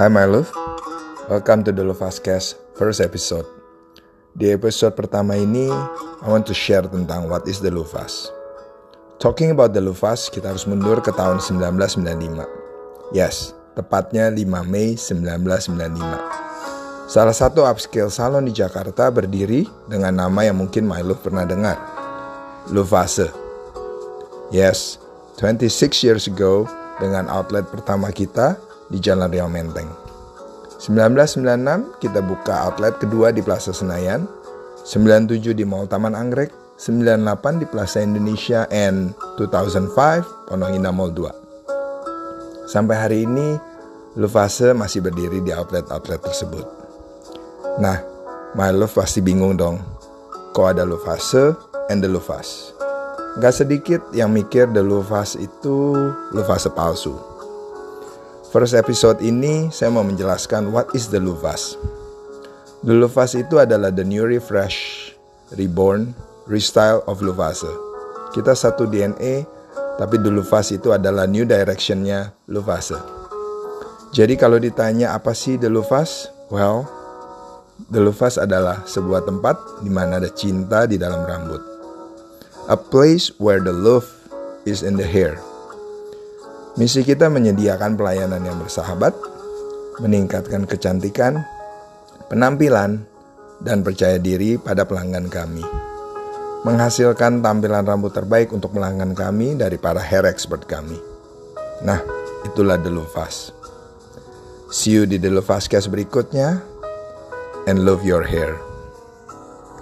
Hi my love, welcome to the Lovascast first episode. Di episode pertama ini, I want to share tentang what is the Luvas. Talking about the Luvas, kita harus mundur ke tahun 1995. Yes, tepatnya 5 Mei 1995. Salah satu upscale salon di Jakarta berdiri dengan nama yang mungkin my love pernah dengar. Luvase. Yes, 26 years ago dengan outlet pertama kita di Jalan Riau Menteng. 1996 kita buka outlet kedua di Plaza Senayan, 97 di Mall Taman Anggrek, 98 di Plaza Indonesia, and 2005 Pondok Indah Mall 2. Sampai hari ini, Lufase masih berdiri di outlet-outlet tersebut. Nah, my love pasti bingung dong. Kok ada Lufase and the Lufas? Gak sedikit yang mikir the Lufas itu Lufase palsu. First episode ini saya mau menjelaskan what is the Luvas. The Luvas itu adalah the new refresh, reborn, restyle of Luvase. Kita satu DNA, tapi the Luvas itu adalah new directionnya Luvase. Jadi kalau ditanya apa sih the Luvas? Well, the Luvas adalah sebuah tempat di mana ada cinta di dalam rambut. A place where the love is in the hair. Misi kita menyediakan pelayanan yang bersahabat, meningkatkan kecantikan, penampilan, dan percaya diri pada pelanggan kami. Menghasilkan tampilan rambut terbaik untuk pelanggan kami dari para hair expert kami. Nah, itulah The Lufas. See you di The Lufas Cast berikutnya, and love your hair.